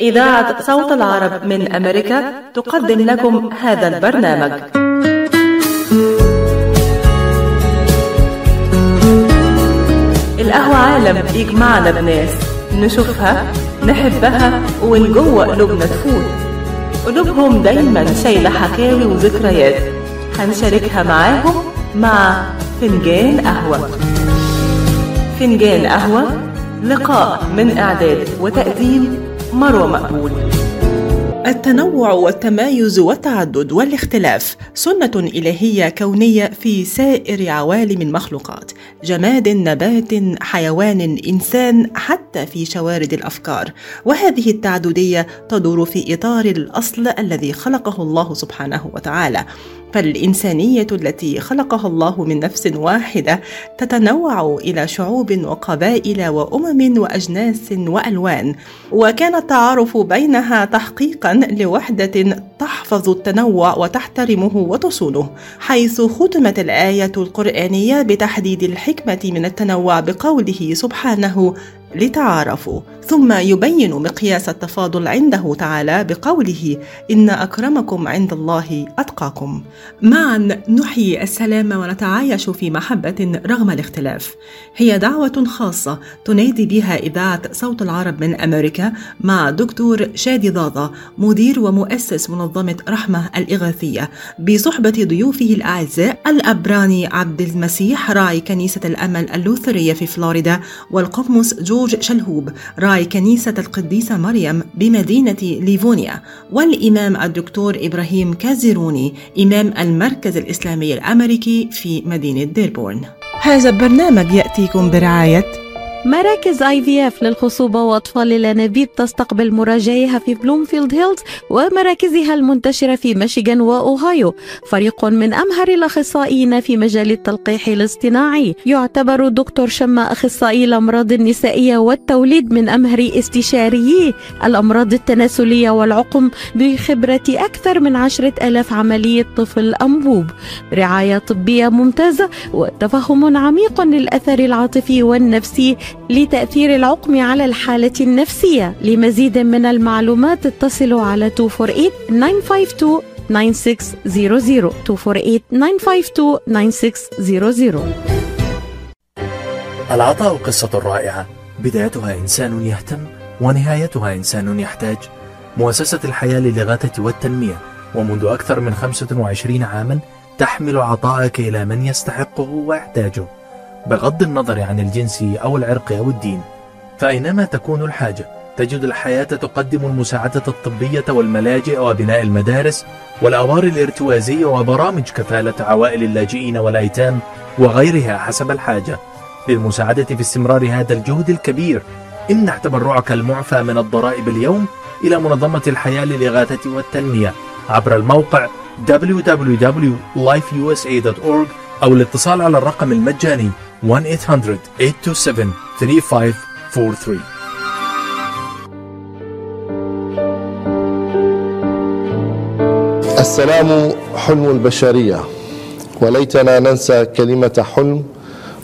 إذاعة صوت العرب من أمريكا تقدم لكم هذا البرنامج. القهوة عالم يجمعنا بناس نشوفها نحبها ومن جوه قلوبنا تفوت. قلوبهم دايما شايلة حكاوي وذكريات. هنشاركها معاهم مع فنجان قهوة. فنجان قهوة لقاء من إعداد وتقديم مروة مقبول. التنوع والتمايز والتعدد والاختلاف سنة إلهية كونية في سائر عوالم المخلوقات جماد نبات حيوان إنسان حتى في شوارد الأفكار. وهذه التعددية تدور في إطار الأصل الذي خلقه الله سبحانه وتعالى. فالإنسانية التي خلقها الله من نفس واحدة تتنوع إلى شعوب وقبائل وأمم وأجناس وألوان. وكان التعارف بينها تحقيقا لوحدة تحفظ التنوع وتحترمه وتصونه حيث ختمت الآية القرآنية بتحديد الحكمة من التنوع بقوله سبحانه لتعارفوا. ثم يبين مقياس التفاضل عنده تعالى بقوله إن أكرمكم عند الله أتقاكم. معا نحيي السلام ونتعايش في محبة رغم الاختلاف. هي دعوة خاصة تنادي بها إذاعة صوت العرب من أمريكا مع دكتور شادي ضاضة مدير ومؤسس منظمة رحمة الإغاثية بصحبة ضيوفه الأعزاء الأبراني عبد المسيح راعي كنيسة الأمل اللوثرية في فلوريدا والقمص جورج شلهوب راعي كنيسة القديسة مريم بمدينة ليفونيا والإمام الدكتور إبراهيم كازيروني إمام المركز الإسلامي الأمريكي في مدينة ديربورن. هذا البرنامج يأتيكم برعاية مراكز IVF للخصوبة وأطفال الأنابيب تستقبل مراجعيها في بلومفيلد هيلز ومراكزها المنتشرة في ميشيغان وأوهايو. فريق من أمهر الأخصائيين في مجال التلقيح الاصطناعي. يعتبر دكتور شما أخصائي الأمراض النسائية والتوليد من أمهر استشاريي الأمراض التناسلية والعقم بخبرة أكثر من عشرة آلاف عملية طفل أنبوب. رعاية طبية ممتازة وتفهم عميق للأثر العاطفي والنفسي لتأثير العقم على الحالة النفسية. لمزيد من المعلومات اتصلوا على 248 952 9600 248 952 العطاء قصة رائعة. بدايتها إنسان يهتم ونهايتها إنسان يحتاج. مؤسسة الحياة للإغاثة والتنمية. ومنذ أكثر من 25 عاما تحمل عطاءك إلى من يستحقه ويحتاجه. بغض النظر عن الجنس أو العرق أو الدين فأينما تكون الحاجة تجد الحياة تقدم المساعدة الطبية والملاجئ وبناء المدارس والأوار الارتوازية وبرامج كفالة عوائل اللاجئين والأيتام وغيرها حسب الحاجة. للمساعدة في استمرار هذا الجهد الكبير امنح تبرعك المعفى من الضرائب اليوم إلى منظمة الحياة للإغاثة والتنمية. عبر الموقع www.lifeusa.org أو الاتصال على الرقم المجاني 1-800-827-3543 السلام حلم البشرية. وليتنا ننسى كلمة حلم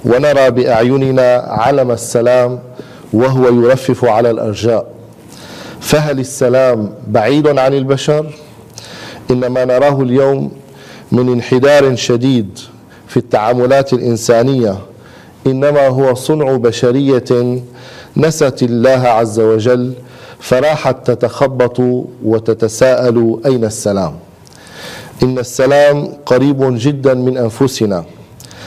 ونرى بأعيننا علم السلام وهو يرفف على الأرجاء. فهل السلام بعيد عن البشر؟ إنما نراه اليوم من انحدار شديد في التعاملات الإنسانية إنما هو صنع بشرية نست الله عز وجل فراحت تتخبط وتتساءل أين السلام؟ إن السلام قريب جدا من أنفسنا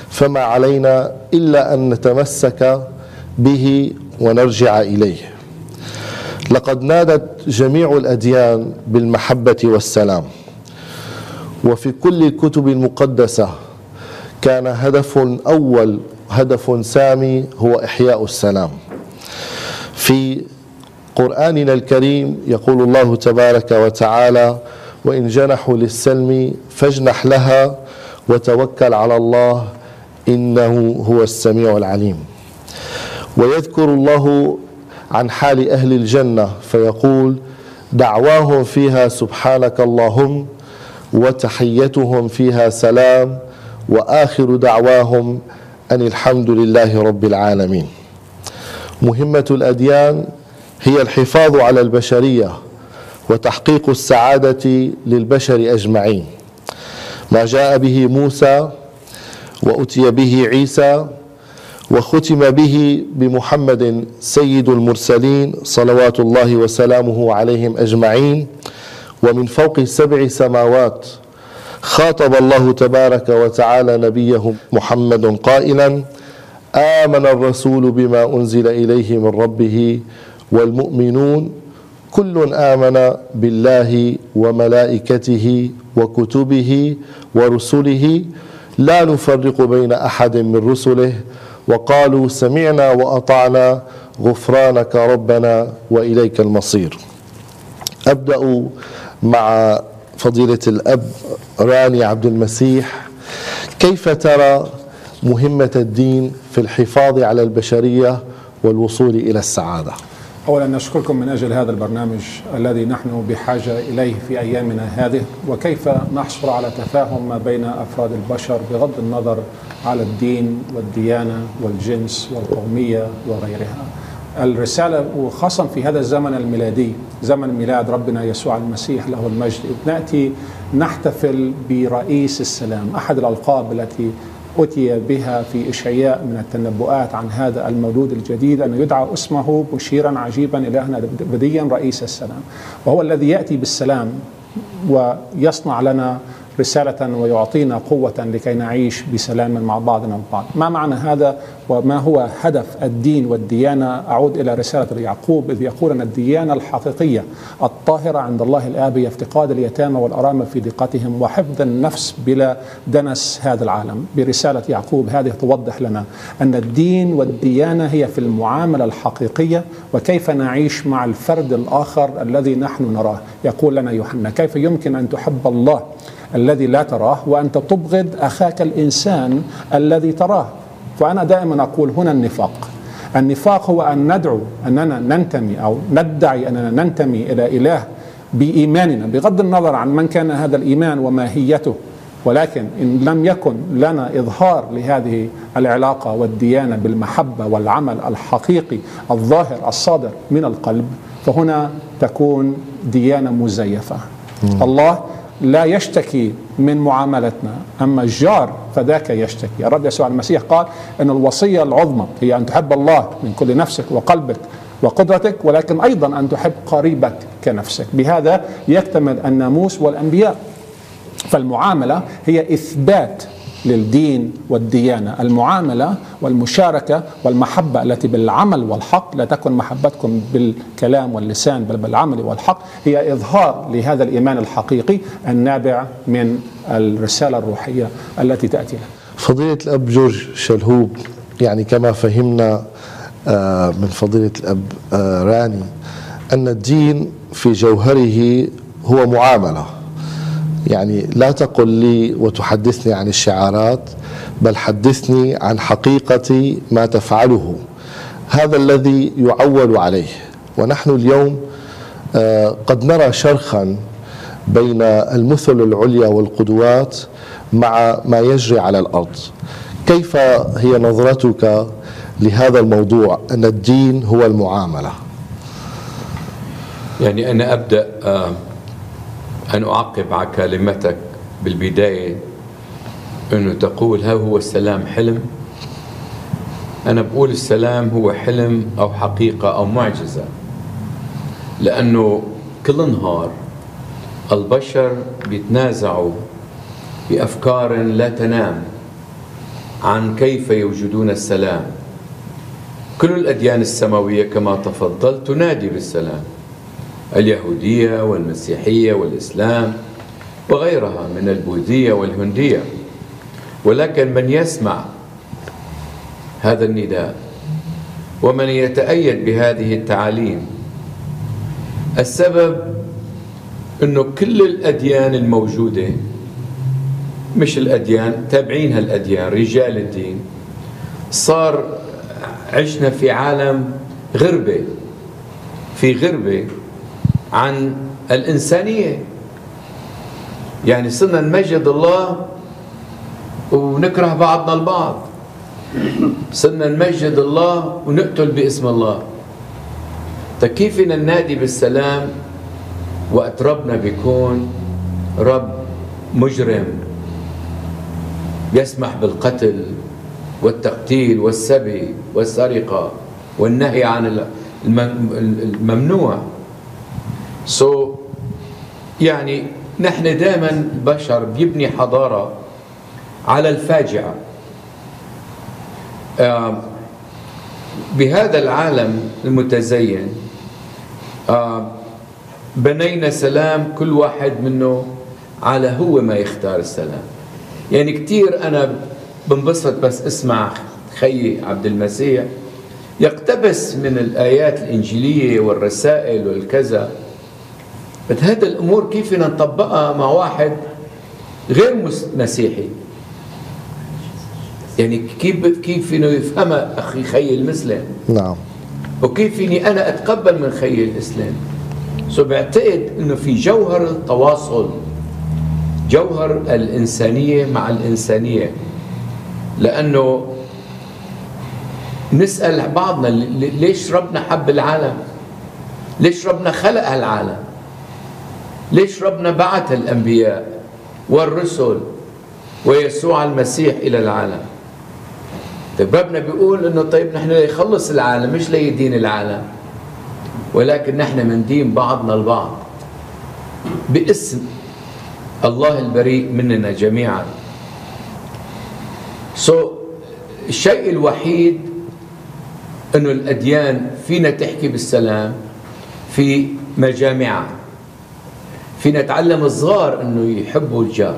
فما علينا إلا أن نتمسك به ونرجع إليه. لقد نادت جميع الأديان بالمحبة والسلام وفي كل الكتب المقدسة كان هدف أول هدف سامي هو إحياء السلام. في قرآننا الكريم يقول الله تبارك وتعالى وإن جنحوا للسلم فاجنح لها وتوكل على الله إنه هو السميع العليم ويذكر الله عن حال أهل الجنة فيقول دعواهم فيها سبحانك اللهم وتحيتهم فيها سلام وآخر دعواهم أن الحمد لله رب العالمين. مهمة الأديان هي الحفاظ على البشرية وتحقيق السعادة للبشر أجمعين. ما جاء به موسى وأتي به عيسى وختم به بمحمد سيد المرسلين صلوات الله وسلامه عليهم أجمعين. ومن فوق سبع سماوات خاطب الله تبارك وتعالى نبيه محمد قائلا آمن الرسول بما أنزل إليه من ربه والمؤمنون كل آمن بالله وملائكته وكتبه ورسله لا نفرق بين أحد من رسله وقالوا سمعنا وأطعنا غفرانك ربنا وإليك المصير. أبدأ مع فضيلة الأب راني عبد المسيح كيف ترى مهمة الدين في الحفاظ على البشرية والوصول إلى السعادة اولا نشكركم من أجل هذا البرنامج الذي نحن بحاجة إليه في أيامنا هذه وكيف نحصل على تفاهم ما بين أفراد البشر بغض النظر على الدين والديانة والجنس والقومية وغيرها. الرسالة وخاصة في هذا الزمن الميلادي زمن ميلاد ربنا يسوع المسيح له المجد نأتي نحتفل برئيس السلام أحد الألقاب التي أتي بها في إشعياء من التنبؤات عن هذا المولود الجديد أن يدعى اسمه مشيرا عجيبا إلهنا بديا رئيس السلام وهو الذي يأتي بالسلام ويصنع لنا رسالة ويعطينا قوة لكي نعيش بسلام مع بعضنا البعض. ما معنى هذا وما هو هدف الدين والديانة؟ أعود إلى رسالة يعقوب إذ يقول أن الديانة الحقيقية الطاهرة عند الله الآب هي افتقاد اليتامى والأرامل في ضيقتهم وحفظ النفس بلا دنس هذا العالم. برسالة يعقوب هذه توضح لنا أن الدين والديانة هي في المعاملة الحقيقية وكيف نعيش مع الفرد الآخر الذي نحن نراه. يقول لنا يوحنا كيف يمكن أن تحب الله الذي لا تراه وأنت تبغض أخاك الإنسان الذي تراه. فأنا دائما أقول هنا النفاق. النفاق هو أن ندعو أننا ننتمي أو ندعي أننا ننتمي إلى إله بإيماننا بغض النظر عن من كان هذا الإيمان وماهيته. ولكن إن لم يكن لنا إظهار لهذه العلاقة والديانة بالمحبة والعمل الحقيقي الظاهر الصادر من القلب فهنا تكون ديانة مزيفة. الله لا يشتكي من معاملتنا. أما الجار فذاك يشتكي. الرب يسوع المسيح قال أن الوصية العظمى هي أن تحب الله من كل نفسك وقلبك وقدرتك ولكن أيضا أن تحب قريبك كنفسك. بهذا يكتمل الناموس والأنبياء. فالمعاملة هي إثبات للدين والديانة، المعاملة والمشاركة والمحبة التي بالعمل والحق لا تكن محبتكم بالكلام واللسان بل بالعمل والحق هي إظهار لهذا الإيمان الحقيقي النابع من الرسالة الروحية التي تأتي لنا. فضيلة الأب جورج شلهوب يعني كما فهمنا آه، من فضيلة الأب آه، راني أن الدين في جوهره هو معاملة يعني لا تقل لي وتحدثني عن الشعارات بل حدثني عن حقيقة ما تفعله. هذا الذي يعول عليه. ونحن اليوم آه، قد نرى شرخا بين المثل العليا والقدوات مع ما يجري على الأرض. كيف هي نظرتك لهذا الموضوع؟ أن الدين هو المعاملة. يعني أنا أبدأ آه، أن أعقب على كلمتك بالبداية أنه تقول هل هو السلام حلم؟ أنا بقول السلام هو حلم أو حقيقة أو معجزة لأنه كل نهار البشر بيتنازعوا بأفكار لا تنام عن كيف يوجدون السلام. كل الأديان السماوية كما تفضلت تنادي بالسلام. اليهودية والمسيحية والإسلام وغيرها من البوذية والهندية. ولكن من يسمع هذا النداء ومن يتأيد بهذه التعاليم السبب انه كل الأديان الموجودة مش الأديان تابعين هالأديان رجال الدين صار عشنا في عالم غربة في غربة عن الإنسانية. يعني صرنا نمجد الله ونكره بعضنا البعض. صرنا نمجد الله ونقتل باسم الله. طيب كيف بدنا ننادي بالسلام وقت ربنا بيكون رب مجرم يسمح بالقتل والتقتيل والسبي والسرقة والنهي عن الممنوع؟ So, يعني نحن دائما البشر بيبني حضارة على الفاجعة. بهذا العالم المتزين بنينا سلام كل واحد منه على هو ما يختار السلام. يعني كثير أنا بنبسط بس أسمع خيي عبد المسيح يقتبس من الآيات الإنجيلية والرسائل والكذا. بس هذا الأمور كيف نطبقها مع واحد غير مسيحي؟ يعني كيف كيف فينا يفهمها أخي خي المسلم؟ نعم. وكيف فيني أنا أتقبل من خي الإسلام؟ سو بعتقد أنه في جوهر التواصل جوهر الإنسانية مع الإنسانية. لأنه نسأل بعضنا ليش ربنا حب العالم؟ ليش ربنا خلق العالم ليش ربنا بعث الأنبياء والرسل ويسوع المسيح إلى العالم؟ طيب ربنا بيقول إنه طيب نحن ليخلص العالم مش ليدين العالم ولكن نحن مندين بعضنا البعض باسم الله البريء مننا جميعا. سو so, الشيء الوحيد إنه الأديان فينا تحكي بالسلام في مجامعها فينا نتعلم الصغار إنه يحبوا الجار.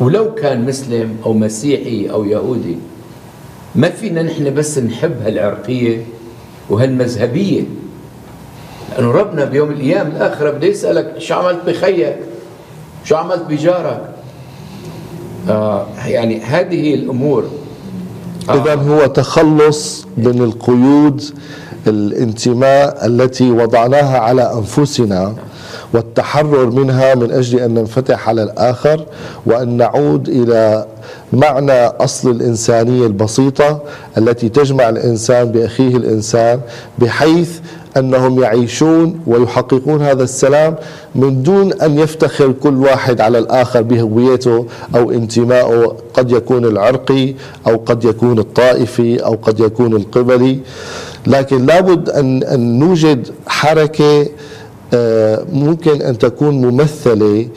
ولو كان مسلم أو مسيحي أو يهودي ما فينا نحن بس نحب هالعرقية وهالمذهبية. لأنه ربنا بيوم الأيام الآخرة بده يسألك شو عملت بخيك؟ شو عملت بجارك؟ آه يعني هذه الأمور. آه. إذا هو تخلص من القيود الانتماء التي وضعناها على أنفسنا والتحرر منها من أجل أن ننفتح على الآخر وأن نعود إلى معنى أصل الإنسانية البسيطة التي تجمع الإنسان بأخيه الإنسان بحيث أنهم يعيشون ويحققون هذا السلام من دون أن يفتخر كل واحد على الآخر بهويته أو انتمائه. قد يكون العرقي أو قد يكون الطائفي أو قد يكون القبلي. لكن لابد ان نوجد حركة آه، ممكن أن تكون ممثلة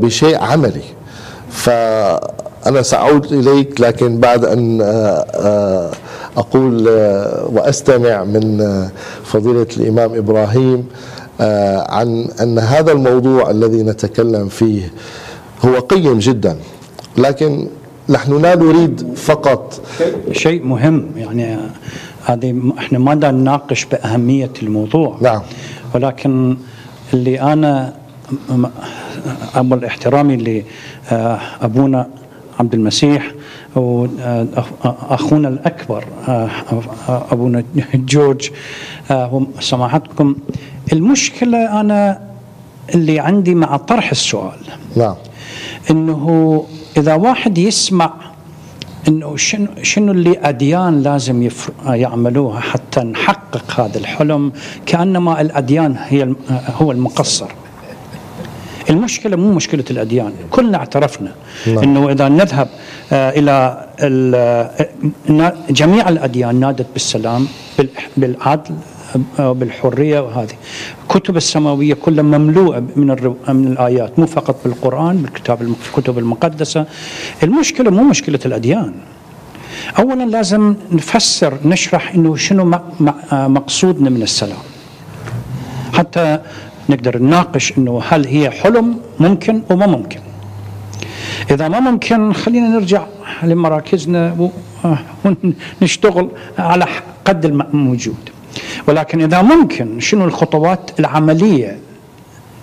بشيء عملي. فأنا سأعود إليك لكن بعد أن آه، آه، أقول وأستمع من فضيلة الإمام إبراهيم عن أن هذا الموضوع الذي نتكلم فيه هو قيم جدا. لكن نحن لا نريد فقط شيء مهم. يعني هذه إحنا ما نناقش بأهمية الموضوع. نعم. ولكن اللي أنا اول احترامي لابونا عبد المسيح واخونا الأكبر أبونا جورج سماحتكم. المشكلة أنا اللي عندي مع طرح السؤال نعم. إنه إذا واحد يسمع إنه شنو شنو اللي أديان لازم يعملوها حتى نحقق هذا الحلم كأنما الأديان هي هو المقصر المشكلة مو مشكلة الأديان كلنا اعترفنا نعم. إنه إذا نذهب آه، إلى آه، جميع الأديان نادت بالسلام بالعدل بالحرية وهذه. كتب السماوية كلها مملوءة من من الآيات مو فقط بالقرآن بالكتاب الكتب المقدسة. المشكلة مو مشكلة الأديان. اولا لازم نفسر نشرح إنه شنو مقصودنا من السلام. حتى نقدر نناقش إنه هل هي حلم ممكن وما ممكن. إذا ما ممكن خلينا نرجع لمراكزنا ونشتغل على قد الموجود. ولكن إذا ممكن شنو الخطوات العملية؟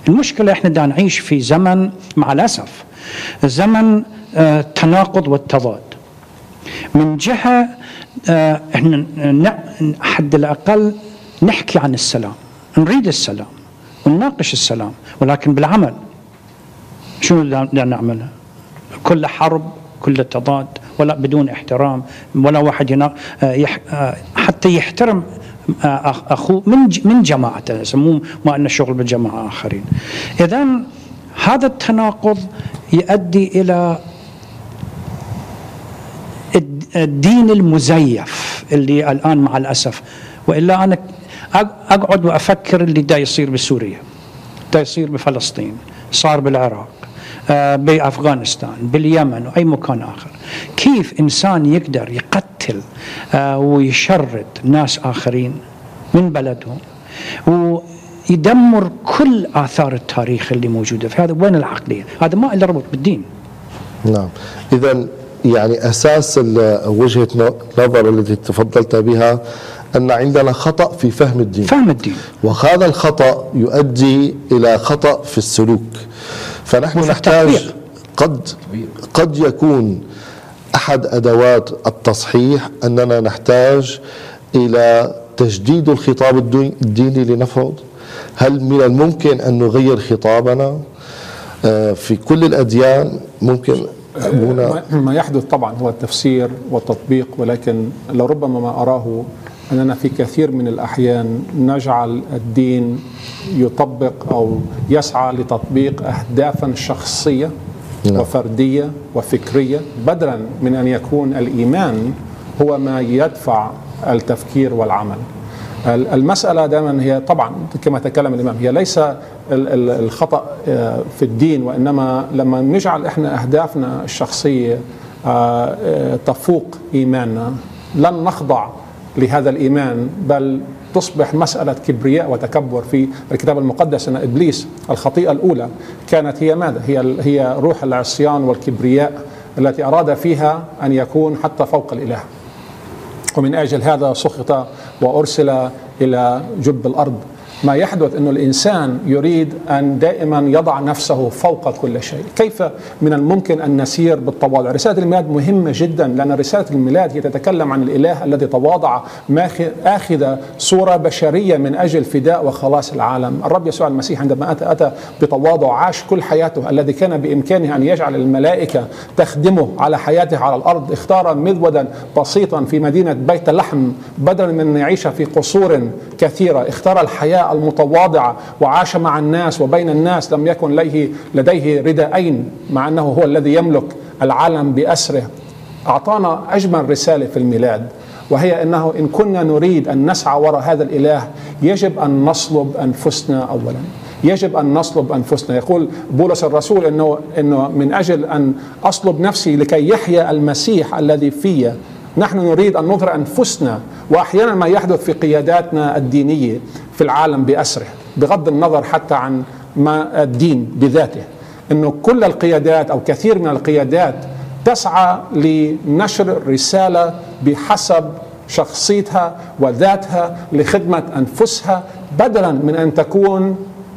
المشكلة إحنا دا نعيش في زمن مع الأسف. زمن التناقض آه، والتضاد. من جهة آه، إحنا حد الأقل نحكي عن السلام نريد السلام ونناقش السلام ولكن بالعمل. شنو بدنا نعمله؟ كل حرب كل تضاد ولا بدون احترام ولا واحد ينا آه، حتى يحترم اخوه من من جماعته مو ما انه شغل بالجماعه آخرين. اذا هذا التناقض يؤدي إلى الدين المزيف اللي الآن مع الأسف. وإلا أنا أقعد وأفكر اللي دا يصير بسوريا دا يصير بفلسطين صار بالعراق آه، بأفغانستان باليمن وأي مكان آخر. كيف إنسان يقدر يقتل آه، ويشرد ناس آخرين من بلدهم ويدمر كل آثار التاريخ اللي موجودة. في هذا وين العقلية؟ هذا ما له ربط بالدين. نعم. اذا يعني أساس وجهة نظر التي تفضلت بها أن عندنا خطأ في فهم الدين. فهم الدين. وهذا الخطأ يؤدي إلى خطأ في السلوك. فنحن نحتاج قد قد يكون أحد أدوات التصحيح أننا نحتاج إلى تجديد الخطاب الديني لنفرض. هل من الممكن أن نغير خطابنا؟ آه، في كل الأديان ممكن هنا ما يحدث طبعا هو التفسير والتطبيق ولكن لربما ما أراه أننا في كثير من الأحيان نجعل الدين يطبق أو يسعى لتطبيق اهدافا شخصية نعم. وفردية وفكرية بدلا من أن يكون الإيمان هو ما يدفع التفكير والعمل. المسألة دائما هي طبعا كما تكلم الإمام هي ليس الخطأ آه، في الدين وإنما لما نجعل إحنا أهدافنا الشخصية آه، آه، تفوق إيماننا لن نخضع لهذا الإيمان بل تصبح مسألة كبرياء وتكبر في الكتاب المقدس أن إبليس الخطيئة الأولى كانت هي ماذا؟ هي هي روح العصيان والكبرياء التي أراد فيها أن يكون حتى فوق الإله ومن أجل هذا سخط وأرسل إلى جب الأرض ما يحدث أن الإنسان يريد أن دائما يضع نفسه فوق كل شيء. كيف من الممكن أن نسير بالتواضع؟ رسالة الميلاد مهمة جدا لأن رسالة الميلاد هي تتكلم عن الإله الذي تواضع آخذ صورة بشرية من أجل فداء وخلاص العالم. الرب يسوع المسيح عندما أتى أتى بتواضع عاش كل حياته الذي كان بإمكانه أن يجعل الملائكة تخدمه على حياته على الأرض اختار مذودا بسيطا في مدينة بيت لحم بدلا من أن يعيش في قصور كثيرة. اختار الحياة المتواضعة وعاش مع الناس وبين الناس لم يكن لديه لديه رداءين مع أنه هو الذي يملك العالم بأسره. أعطانا أجمل رسالة في الميلاد وهي أنه إن كنا نريد أن نسعى وراء هذا الإله يجب أن نصلب أنفسنا أولا. يجب أن نصلب أنفسنا. يقول بولس الرسول أنه, إنه من أجل أن أصلب نفسي لكي يحيا المسيح الذي في نحن نريد أن نظهر أنفسنا وأحيانا ما يحدث في قياداتنا الدينية في العالم بأسره بغض النظر حتى عن ما الدين بذاته. أنه كل القيادات أو كثير من القيادات تسعى لنشر رسالة بحسب شخصيتها وذاتها لخدمة أنفسها بدلا من أن تكون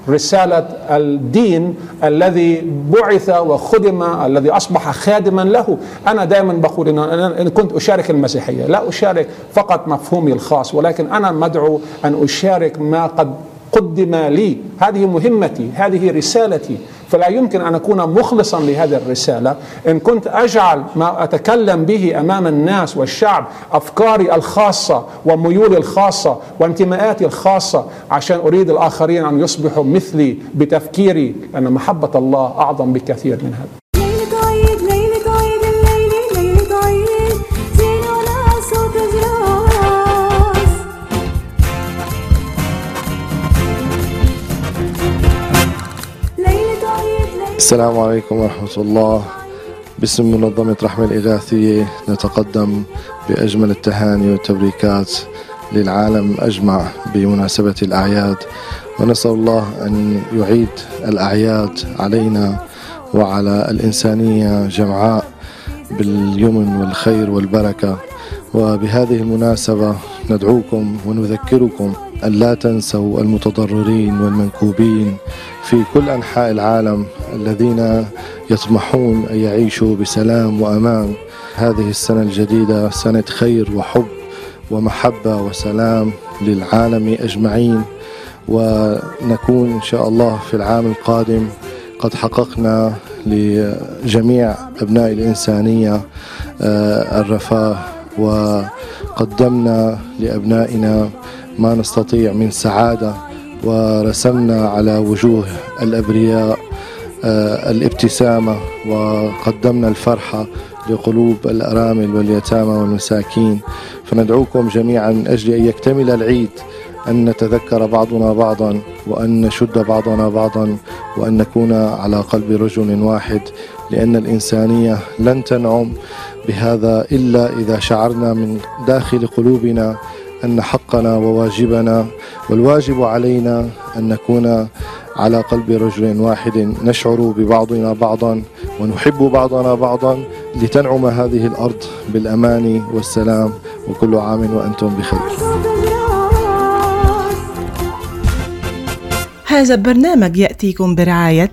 رسالة الدين الذي بعث وخدم الذي أصبح خادما له. أنا دائما بقول إن أنا كنت أشارك المسيحية لا أشارك فقط مفهومي الخاص ولكن أنا مدعو أن أشارك ما قد قدم لي. هذه مهمتي هذه رسالتي. فلا يمكن أن أكون مخلصا لهذه الرسالة. إن كنت أجعل ما أتكلم به أمام الناس والشعب أفكاري الخاصة وميولي الخاصة وانتماءاتي الخاصة عشان أريد الآخرين أن يصبحوا مثلي بتفكيري لأن محبة الله أعظم بكثير من هذا. السلام عليكم ورحمة الله. باسم منظمة رحمة الإغاثية نتقدم بأجمل التهاني والتبريكات للعالم أجمع بمناسبة الأعياد. ونسأل الله أن يعيد الأعياد علينا وعلى الإنسانية جمعاء باليمن والخير والبركة. وبهذه المناسبة ندعوكم ونذكركم أن لا تنسوا المتضررين والمنكوبين في كل أنحاء العالم الذين يطمحون أن يعيشوا بسلام وأمان. هذه السنة الجديدة سنة خير وحب ومحبة وسلام للعالم أجمعين. ونكون إن شاء الله في العام القادم قد حققنا لجميع أبناء الإنسانية آه، الرفاه. وقدمنا لأبنائنا ما نستطيع من سعادة ورسمنا على وجوه الأبرياء آه، الابتسامة وقدمنا الفرحة لقلوب الأرامل واليتامى والمساكين. فندعوكم جميعا من أجل أن يكتمل العيد أن نتذكر بعضنا بعضا وأن نشد بعضنا بعضا وأن نكون على قلب رجل واحد لأن الإنسانية لن تنعم بهذا إلا إذا شعرنا من داخل قلوبنا أن حقنا وواجبنا والواجب علينا أن نكون على قلب رجل واحد نشعر ببعضنا بعضا ونحب بعضنا بعضا لتنعم هذه الأرض بالأمان والسلام وكل عام وأنتم بخير. هذا البرنامج يأتيكم برعاية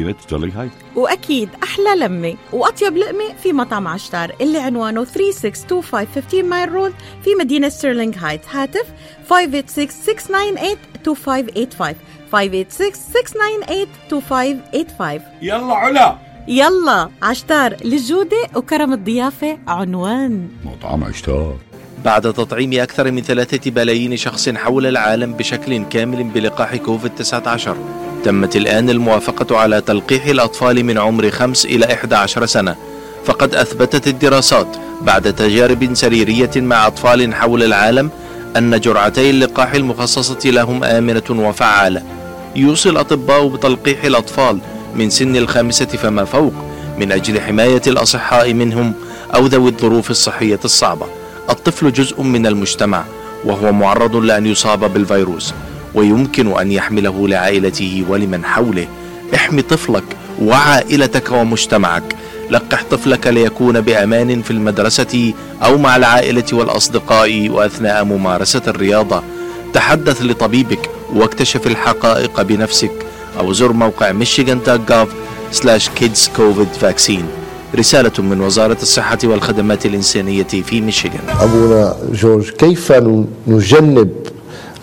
مدينة ستيرلينغ هايتس. وأكيد أحلى لمة وأطيب لقمة في مطعم عشتار اللي عنوانه 3625 15 Mile Road في مدينة ستيرلينغ هايتس. هاتف 586-698-2585 586-698-2585 يلا على. يلا عشتار للجودة وكرم الضيافة عنوان. مطعم عشتار. بعد تطعيم أكثر من ثلاثة بلايين شخص حول العالم بشكل كامل بلقاح كوفيد-19 تمت الآن الموافقة على تلقيح الأطفال من عمر 5 إلى 11 سنة. فقد أثبتت الدراسات بعد تجارب سريرية مع أطفال حول العالم أن جرعتي اللقاح المخصصة لهم آمنة وفعالة. يوصي الأطباء بتلقيح الأطفال من سن الخامسة فما فوق من أجل حماية الأصحاء منهم أو ذوي الظروف الصحية الصعبة. الطفل جزء من المجتمع وهو معرض لأن يصاب بالفيروس. ويمكن أن يحمله لعائلته ولمن حوله. احمي طفلك وعائلتك ومجتمعك. لقح طفلك ليكون بأمان في المدرسة أو مع العائلة والأصدقاء وأثناء ممارسة الرياضة. تحدث لطبيبك واكتشف الحقائق بنفسك أو زر موقع michigan.gov kids covid vaccine. رسالة من وزارة الصحة والخدمات الإنسانية في ميشيغان أبونا جورج كيف نجنب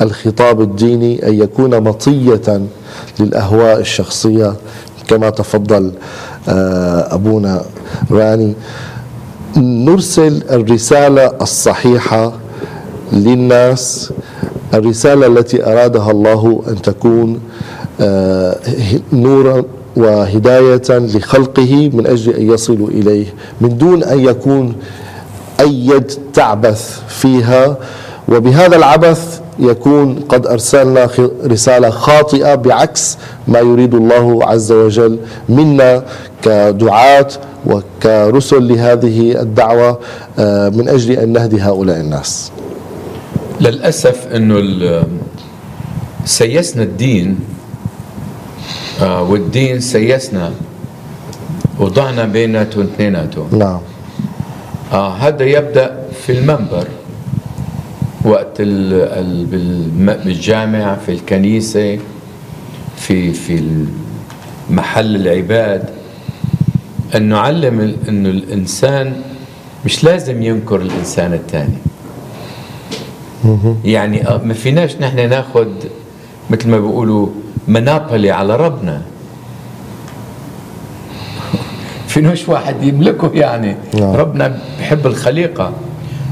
الخطاب الديني أن يكون مطية للأهواء الشخصية كما تفضل آه، أبونا راني. نرسل الرسالة الصحيحة للناس. الرسالة التي أرادها الله أن تكون آه، نورا وهداية لخلقه من أجل أن يصلوا إليه. من دون أن يكون أي يد تعبث فيها. وبهذا العبث يكون قد أرسلنا رسالة خاطئة بعكس ما يريد الله عز وجل منا كدعاة وكرسل لهذه الدعوة آه، من أجل أن نهدي هؤلاء الناس. للأسف إنه سيسنا الدين آه، والدين سيسنا وضعنا بيناتهم اثنيناتهم. نعم. آه هذا يبدأ في المنبر. وقت بالجامع في الكنيسة في في محل العباد أن نعلم أنه الإنسان مش لازم ينكر الإنسان الثاني يعني آه، ما فيناش نحن ناخذ مثل ما بيقولوا منابلي على ربنا. فينوش واحد يملكه يعني. نعم. ربنا بحب الخليقة.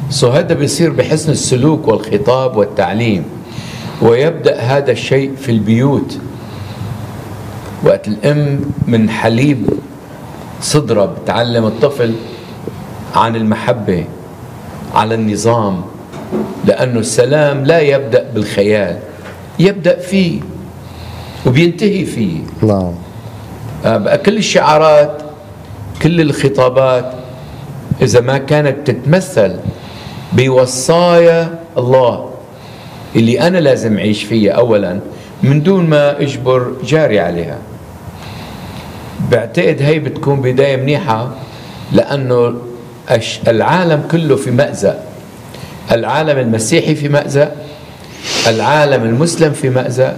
سو هذا بيصير بحسن السلوك والخطاب والتعليم. ويبدأ هذا الشيء في البيوت. وقت الأم من حليب صدرة بتعلم الطفل عن المحبة على النظام. لأنه السلام لا يبدأ بالخيال يبدأ فيه وبينتهي فيه. نعم. بقى كل الشعارات كل الخطابات إذا ما كانت تتمثل بوصايا الله. اللي أنا لازم أعيش فيها أولا من دون ما أجبر جاري عليها. بعتقد هي بتكون بداية منيحة لأنه العالم كله في مأزق. العالم المسيحي في مأزق. العالم المسلم في مأزق.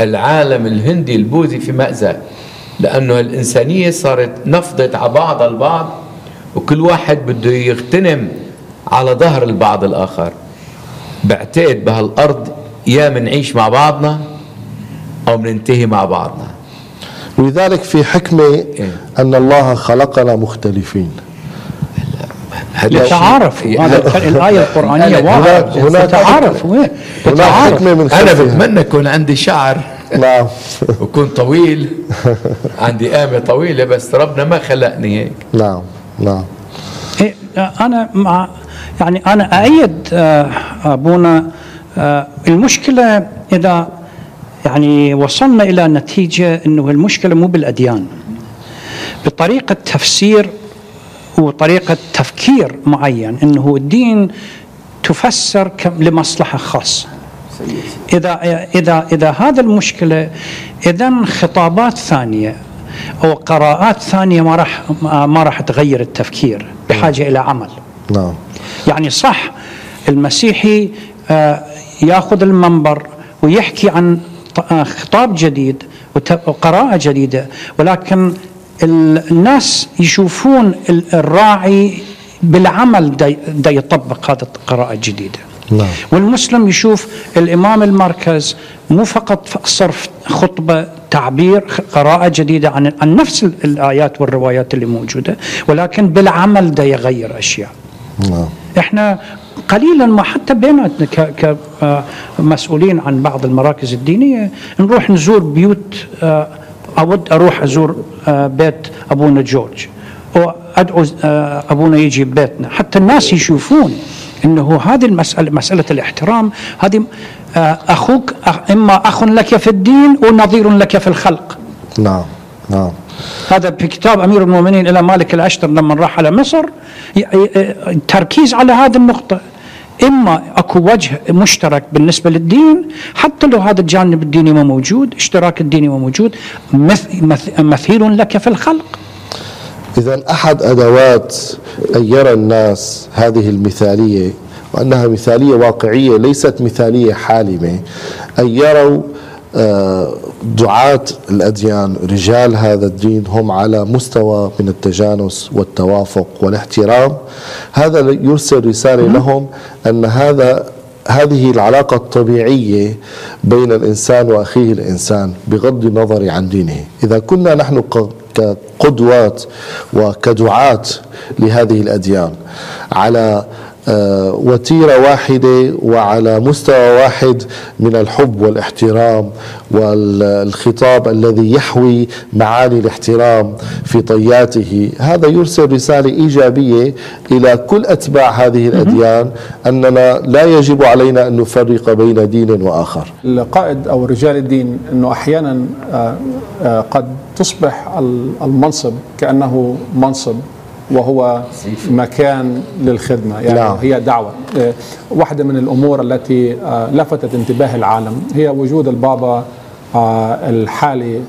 العالم الهندي البوذي في مأزق. لأنه الإنسانية صارت نفضت على بعض البعض وكل واحد بده يغتنم على ظهر البعض الآخر. بعتقد بهالأرض يا منعيش مع بعضنا أو مننتهي مع بعضنا. ولذلك في حكمة إيه. أن الله خلقنا مختلفين. تعارف. شيء- هذا الآية القرآنية أنا- واضحة. هناك- تعارف. وين هناك حكمة من أنا بتمنى يكون عندي شعر. نعم. وكون طويل. عندي قامة طويلة بس ربنا ما خلقني هيك. نعم. نعم. إيه، أنا مع يعني أنا أأيد آه، أبونا آه، المشكلة إذا يعني وصلنا إلى نتيجة أنه المشكلة مو بالأديان بطريقة تفسير وطريقة تفكير معين أنه الدين تفسر لمصلحة خاصة. إذا إذا إذا هذا المشكلة إذا خطابات ثانية أو قراءات ثانية ما راح ما راح تغير التفكير بحاجة إلى عمل. نعم. يعني صح المسيحي آه، ياخذ المنبر ويحكي عن آه، خطاب جديد وقراءة جديدة ولكن ال- الناس يشوفون ال- الراعي بالعمل دا يطبق هذه القراءة الجديدة. نعم. والمسلم يشوف الإمام المركز مو فقط صرف خطبة تعبير قراءة جديدة عن, عن نفس ال- الآيات والروايات اللي موجودة ولكن بالعمل دا يغير أشياء. نعم. إحنا قليلا ما حتى بيناتنا كمسؤولين عن بعض المراكز الدينية. نروح نزور بيوت آه، أود أروح أزور آه، بيت أبونا جورج. وادعو آه، أبونا يجي بيتنا حتى الناس يشوفون إنه هذه المسألة مسألة الاحترام. هذه آه، أخوك إما أخ لك في الدين ونظير لك في الخلق. نعم نعم. هذا في كتاب أمير المؤمنين إلى مالك الأشتر لما راح على مصر تركيز على هذه النقطة. إما أكو وجه مشترك بالنسبة للدين حتى لو هذا الجانب الديني ما موجود اشتراك الديني ما موجود مث- مث- مثيل لك في الخلق. إذا أحد أدوات أن يرى الناس هذه المثالية وأنها مثالية واقعية ليست مثالية حالمة أن يروا دعاة الأديان رجال هذا الدين هم على مستوى من التجانس والتوافق والاحترام. هذا يرسل رسالة لهم أن هذا هذه العلاقة الطبيعية بين الإنسان وأخيه الإنسان بغض النظر عن دينه. إذا كنا نحن كقدوات وكدعاة لهذه الأديان على آه، وتيرة واحدة وعلى مستوى واحد من الحب والاحترام والخطاب الذي يحوي معاني الاحترام في طياته. هذا يرسل رسالة إيجابية إلى كل أتباع هذه الأديان أننا لا يجب علينا أن نفرق بين دين وآخر. القائد أو رجال الدين أنه أحيانا آه، آه، قد تصبح ال- المنصب كأنه منصب. وهو مكان للخدمة يعني نعم. هي دعوة آه، واحدة من الأمور التي آه، لفتت انتباه العالم هي وجود البابا آه، الحالي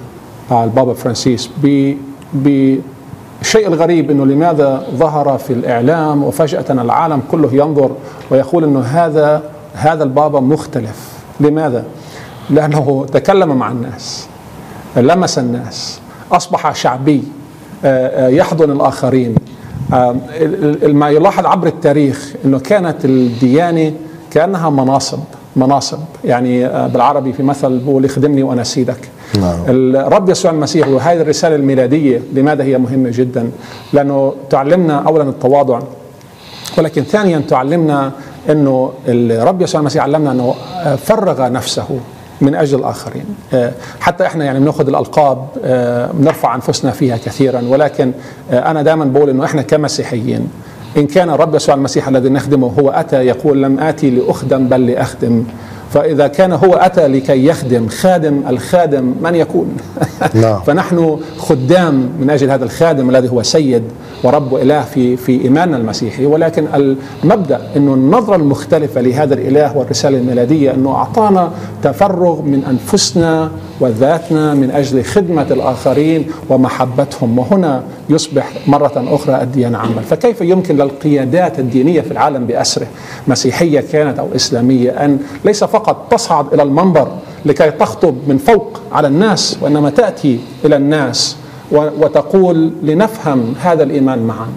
البابا فرانسيس ب بالشيء الغريب إنه لماذا ظهر في الإعلام وفجأة العالم كله ينظر ويقول إنه هذا هذا البابا مختلف لماذا؟ لأنه تكلم مع الناس لمس الناس أصبح شعبي يحضن الآخرين ال- ال- ما يلاحظ عبر التاريخ إنه كانت الديانة كأنها مناصب مناصب يعني آه، بالعربي في مثل بقول اخدمني وأنا سيدك نعم. الرب يسوع المسيح وهذه الرسالة الميلادية لماذا هي مهمة جدا؟ لأنه تعلمنا اولا التواضع ولكن ثانيا تعلمنا إنه الرب يسوع المسيح علمنا إنه آه، فرغ نفسه من أجل الآخرين. آه، حتى إحنا يعني بنأخذ الألقاب آه، بنرفع أنفسنا فيها كثيرا ولكن آه، أنا دائما بقول إنه إحنا كمسيحيين إن كان الرب يسوع المسيح الذي نخدمه هو أتى يقول لم آتي لأخدم بل لأخدم. فإذا كان هو أتى لكي يخدم خادم الخادم من يكون نعم. فنحن خدام من أجل هذا الخادم الذي هو سيد ورب واله في في إيماننا المسيحي ولكن المبدأ إنه النظرة المختلفة لهذا الإله والرسالة الميلادية إنه أعطانا تفرغ من أنفسنا وذاتنا من أجل خدمة الآخرين ومحبتهم. وهنا يصبح مرة أخرى الديانة عمل فكيف يمكن للقيادات الدينية في العالم بأسره؟ مسيحية كانت أو إسلامية أن ليس فقط تصعد إلى المنبر لكي تخطب من فوق على الناس وإنما تأتي إلى الناس وتقول لنفهم هذا الإيمان معا.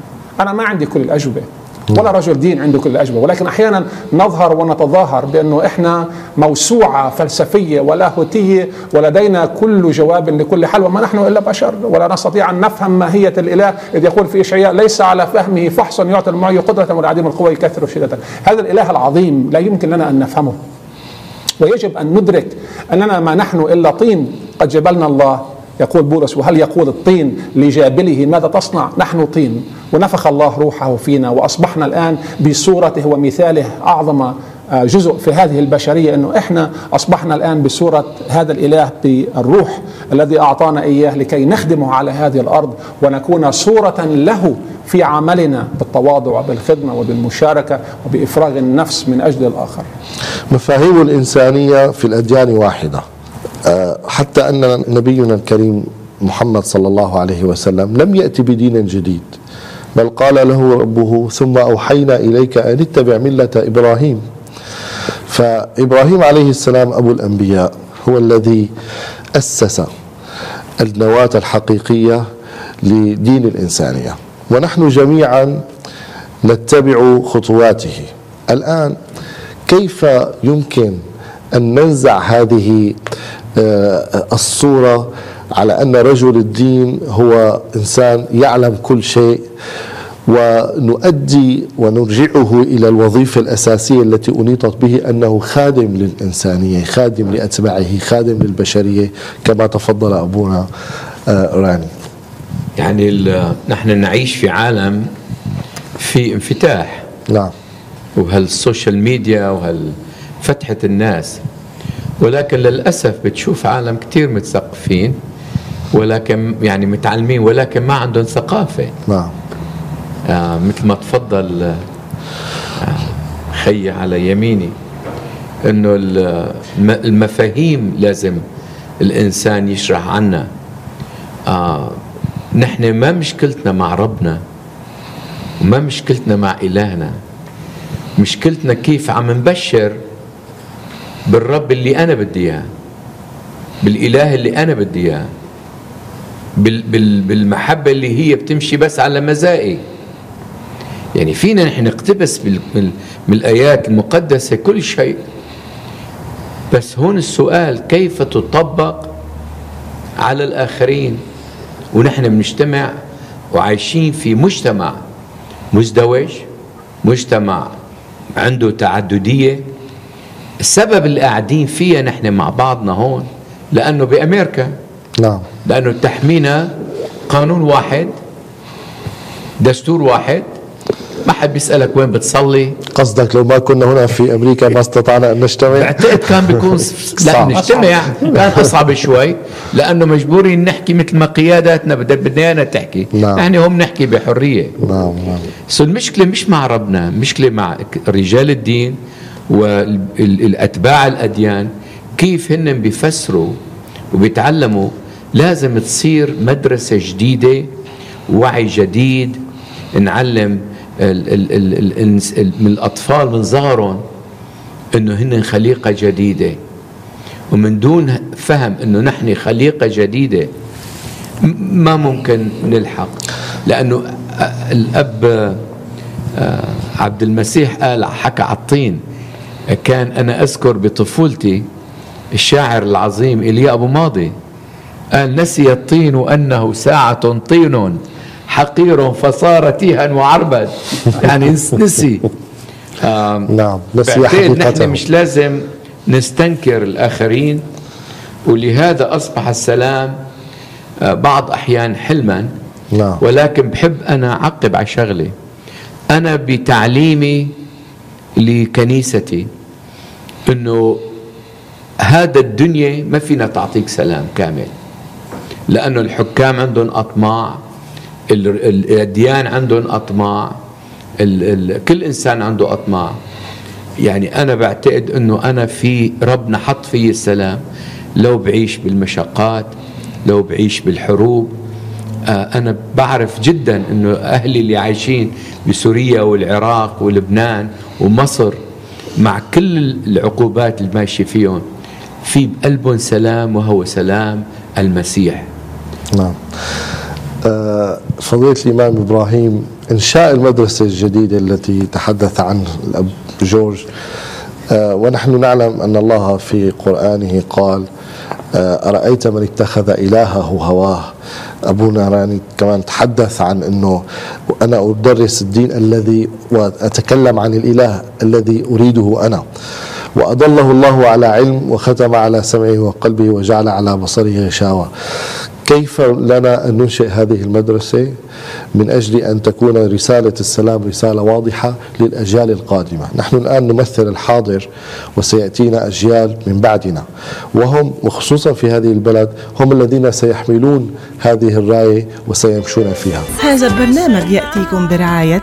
أنا ما عندي كل الأجوبة. ولا رجل دين عنده كل الأجوبة. ولكن أحيانا نظهر ونتظاهر بأنه إحنا موسوعة فلسفية ولاهوتية ولدينا كل جواب لكل حل وما نحن إلا بشر ولا نستطيع أن نفهم ماهية الإله إذ يقول في إشعياء ليس على فهمه فحص يعطي المعي قدرة والعديم القوة يكثر شدة. هذا الإله العظيم لا يمكن لنا أن نفهمه. ويجب أن ندرك أننا ما نحن إلا طين قد جبلنا الله يقول بولس وهل يقول الطين لجابله ماذا تصنع نحن طين ونفخ الله روحه فينا وأصبحنا الآن بصورته ومثاله أعظم آه، جزء في هذه البشرية إنه إحنا أصبحنا الآن بصورة هذا الإله بالروح الذي أعطانا إياه لكي نخدمه على هذه الأرض ونكون صورة له في عملنا بالتواضع وبالخدمه وبالمشاركة وبإفراغ النفس من أجل الآخر. مفاهيم الإنسانية في الأديان واحدة. آه، حتى أن نبينا الكريم محمد صلى الله عليه وسلم لم يأتي بدين جديد بل قال له ربه ثم أوحينا إليك أن اتبع ملة إبراهيم. فإبراهيم عليه السلام أبو الأنبياء هو الذي أسس النواة الحقيقية لدين الإنسانية. ونحن جميعا نتبع خطواته. الآن كيف يمكن أن ننزع هذه آه، الصورة على أن رجل الدين هو إنسان يعلم كل شيء ونؤدي ونرجعه إلى الوظيفة الأساسية التي أنيطت به أنه خادم للإنسانية، خادم لأتباعه، خادم للبشرية كما تفضل أبونا آه، راني. يعني نحن نعيش في عالم في انفتاح. نعم. وهالسوشيال ميديا وهالفتحة الناس. ولكن للأسف بتشوف عالم كتير متثقفين ولكن يعني متعلمين ولكن ما عندهم ثقافة. نعم. آه مثل ما تفضل آه خي على يميني إنه المفاهيم لازم الإنسان يشرح عنا. آه نحن ما مشكلتنا مع ربنا وما مشكلتنا مع إلهنا. مشكلتنا كيف عم نبشر بالرب اللي أنا بدي إياه بالإله اللي أنا بدي إياه بال بال بالمحبة اللي هي بتمشي بس على مزائي يعني فينا نحن نقتبس من الآيات المقدسة كل شيء. بس هون السؤال كيف تطبق على الآخرين؟ ونحن بنجتمع وعايشين في مجتمع مزدوج مجتمع عنده تعددية السبب اللي قاعدين فيها نحن مع بعضنا هون لأنه بأمريكا. نعم. لأنه تحمينا قانون واحد دستور واحد. ما حد بيسألك وين بتصلي. قصدك لو ما كنا هنا في أمريكا ما استطعنا أن نجتمع؟ بعتقد كان بيكون لا نجتمع. كان أصعب شوي لأنه مجبورين نحكي مثل ما قياداتنا بدنا تحكي. نعم. نحن هم نحكي بحرية. نعم نعم. سو المشكلة مش مع ربنا مشكلة مع رجال الدين. والأتباع الأديان كيف هن بيفسروا وبيتعلموا لازم تصير مدرسة جديدة وعي جديد نعلم ال ال ال ال من الأطفال من صغرهم أنه هن خليقة جديدة. ومن دون فهم أنه نحن خليقة جديدة ما ممكن نلحق. لأنه الأب عبد المسيح قال حكى على الطين. كان أنا أذكر بطفولتي الشاعر العظيم إيليا أبو ماضي. قال نسي الطين أنه ساعة طين حقير فصار تيها وعربد يعني نسي. نعم نسي حقيقته. نحن مش لازم نستنكر الآخرين ولهذا أصبح السلام آه، بعض أحيان حلما. نعم. ولكن بحب أنا أعقب على شغلة أنا بتعليمي لكنيستي. أنه هذا الدنيا ما فينا تعطيك سلام كامل. لأنه الحكام عندهم أطماع الأديان عندهم أطماع ال ال كل إنسان عنده أطماع. يعني أنا بعتقد أنه أنا في ربنا حط في السلام. لو بعيش بالمشقات لو بعيش بالحروب آه، أنا بعرف جدا أنه أهلي اللي عايشين بسوريا والعراق ولبنان ومصر مع كل العقوبات اللي ماشية فيهم في بقلبهم سلام وهو سلام المسيح. نعم. آه، فضيلة الإمام إبراهيم إنشاء المدرسة الجديدة التي تحدث عنها الأب جورج آه، ونحن نعلم أن الله في قرآنه قال آه، أرأيت من اتخذ إلهه هواه؟ أبونا راني كمان تحدث عن أنه أنا أدرس الدين الذي وأتكلم عن الإله الذي أريده أنا. وأضله الله على علم وختم على سمعه وقلبه وجعل على بصره غشاوة. كيف لنا أن ننشئ هذه المدرسة من أجل أن تكون رسالة السلام رسالة واضحة للأجيال القادمة؟ نحن الآن نمثل الحاضر وسيأتينا أجيال من بعدنا وهم وخصوصا في هذه البلد هم الذين سيحملون هذه الراية وسيمشون فيها. هذا البرنامج يأتيكم برعاية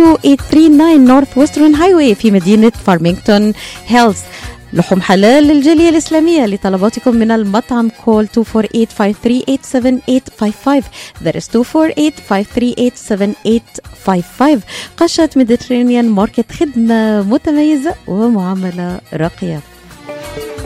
2839 Northwestern Highway في مدينة فارمينغتون هيلز لحوم حلال للجالية الإسلامية لطلباتكم من المطعم call 248-538-7855 that is 248-538-7855 قشات Mediterranean Market خدمة متميزة ومعاملة راقية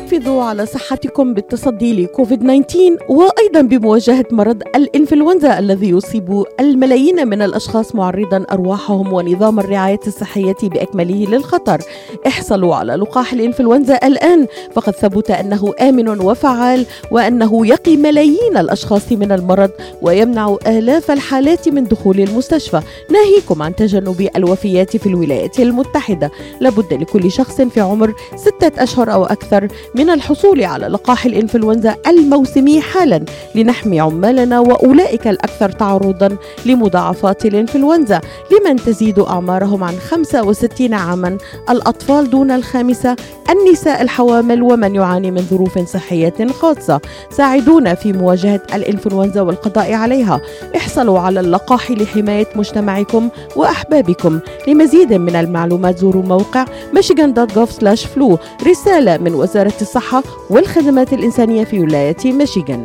حافظوا على صحتكم بالتصدي لكوفيد 19 وأيضا بمواجهة مرض الإنفلونزا الذي يصيب الملايين من الأشخاص معرضا أرواحهم ونظام الرعاية الصحية بأكمله للخطر. احصلوا على لقاح الإنفلونزا الآن فقد ثبت أنه آمن وفعال وأنه يقي ملايين الأشخاص من المرض ويمنع آلاف الحالات من دخول المستشفى، ناهيكم عن تجنب الوفيات في الولايات المتحدة. لابد لكل شخص في عمر ستة أشهر أو أكثر من الحصول على لقاح الإنفلونزا الموسمي حالا لنحمي عمالنا وأولئك الأكثر تعرضا لمضاعفات الإنفلونزا لمن تزيد أعمارهم عن 65 عاما. الأطفال دون الخامسة النساء الحوامل ومن يعاني من ظروف صحية خاصة ساعدونا في مواجهة الإنفلونزا والقضاء عليها. احصلوا على اللقاح لحماية مجتمعكم وأحبابكم. لمزيد من المعلومات زوروا موقع michigan.gov/flu رسالة من وزارة الصحة والخدمات الإنسانية في ولاية ميشيغان.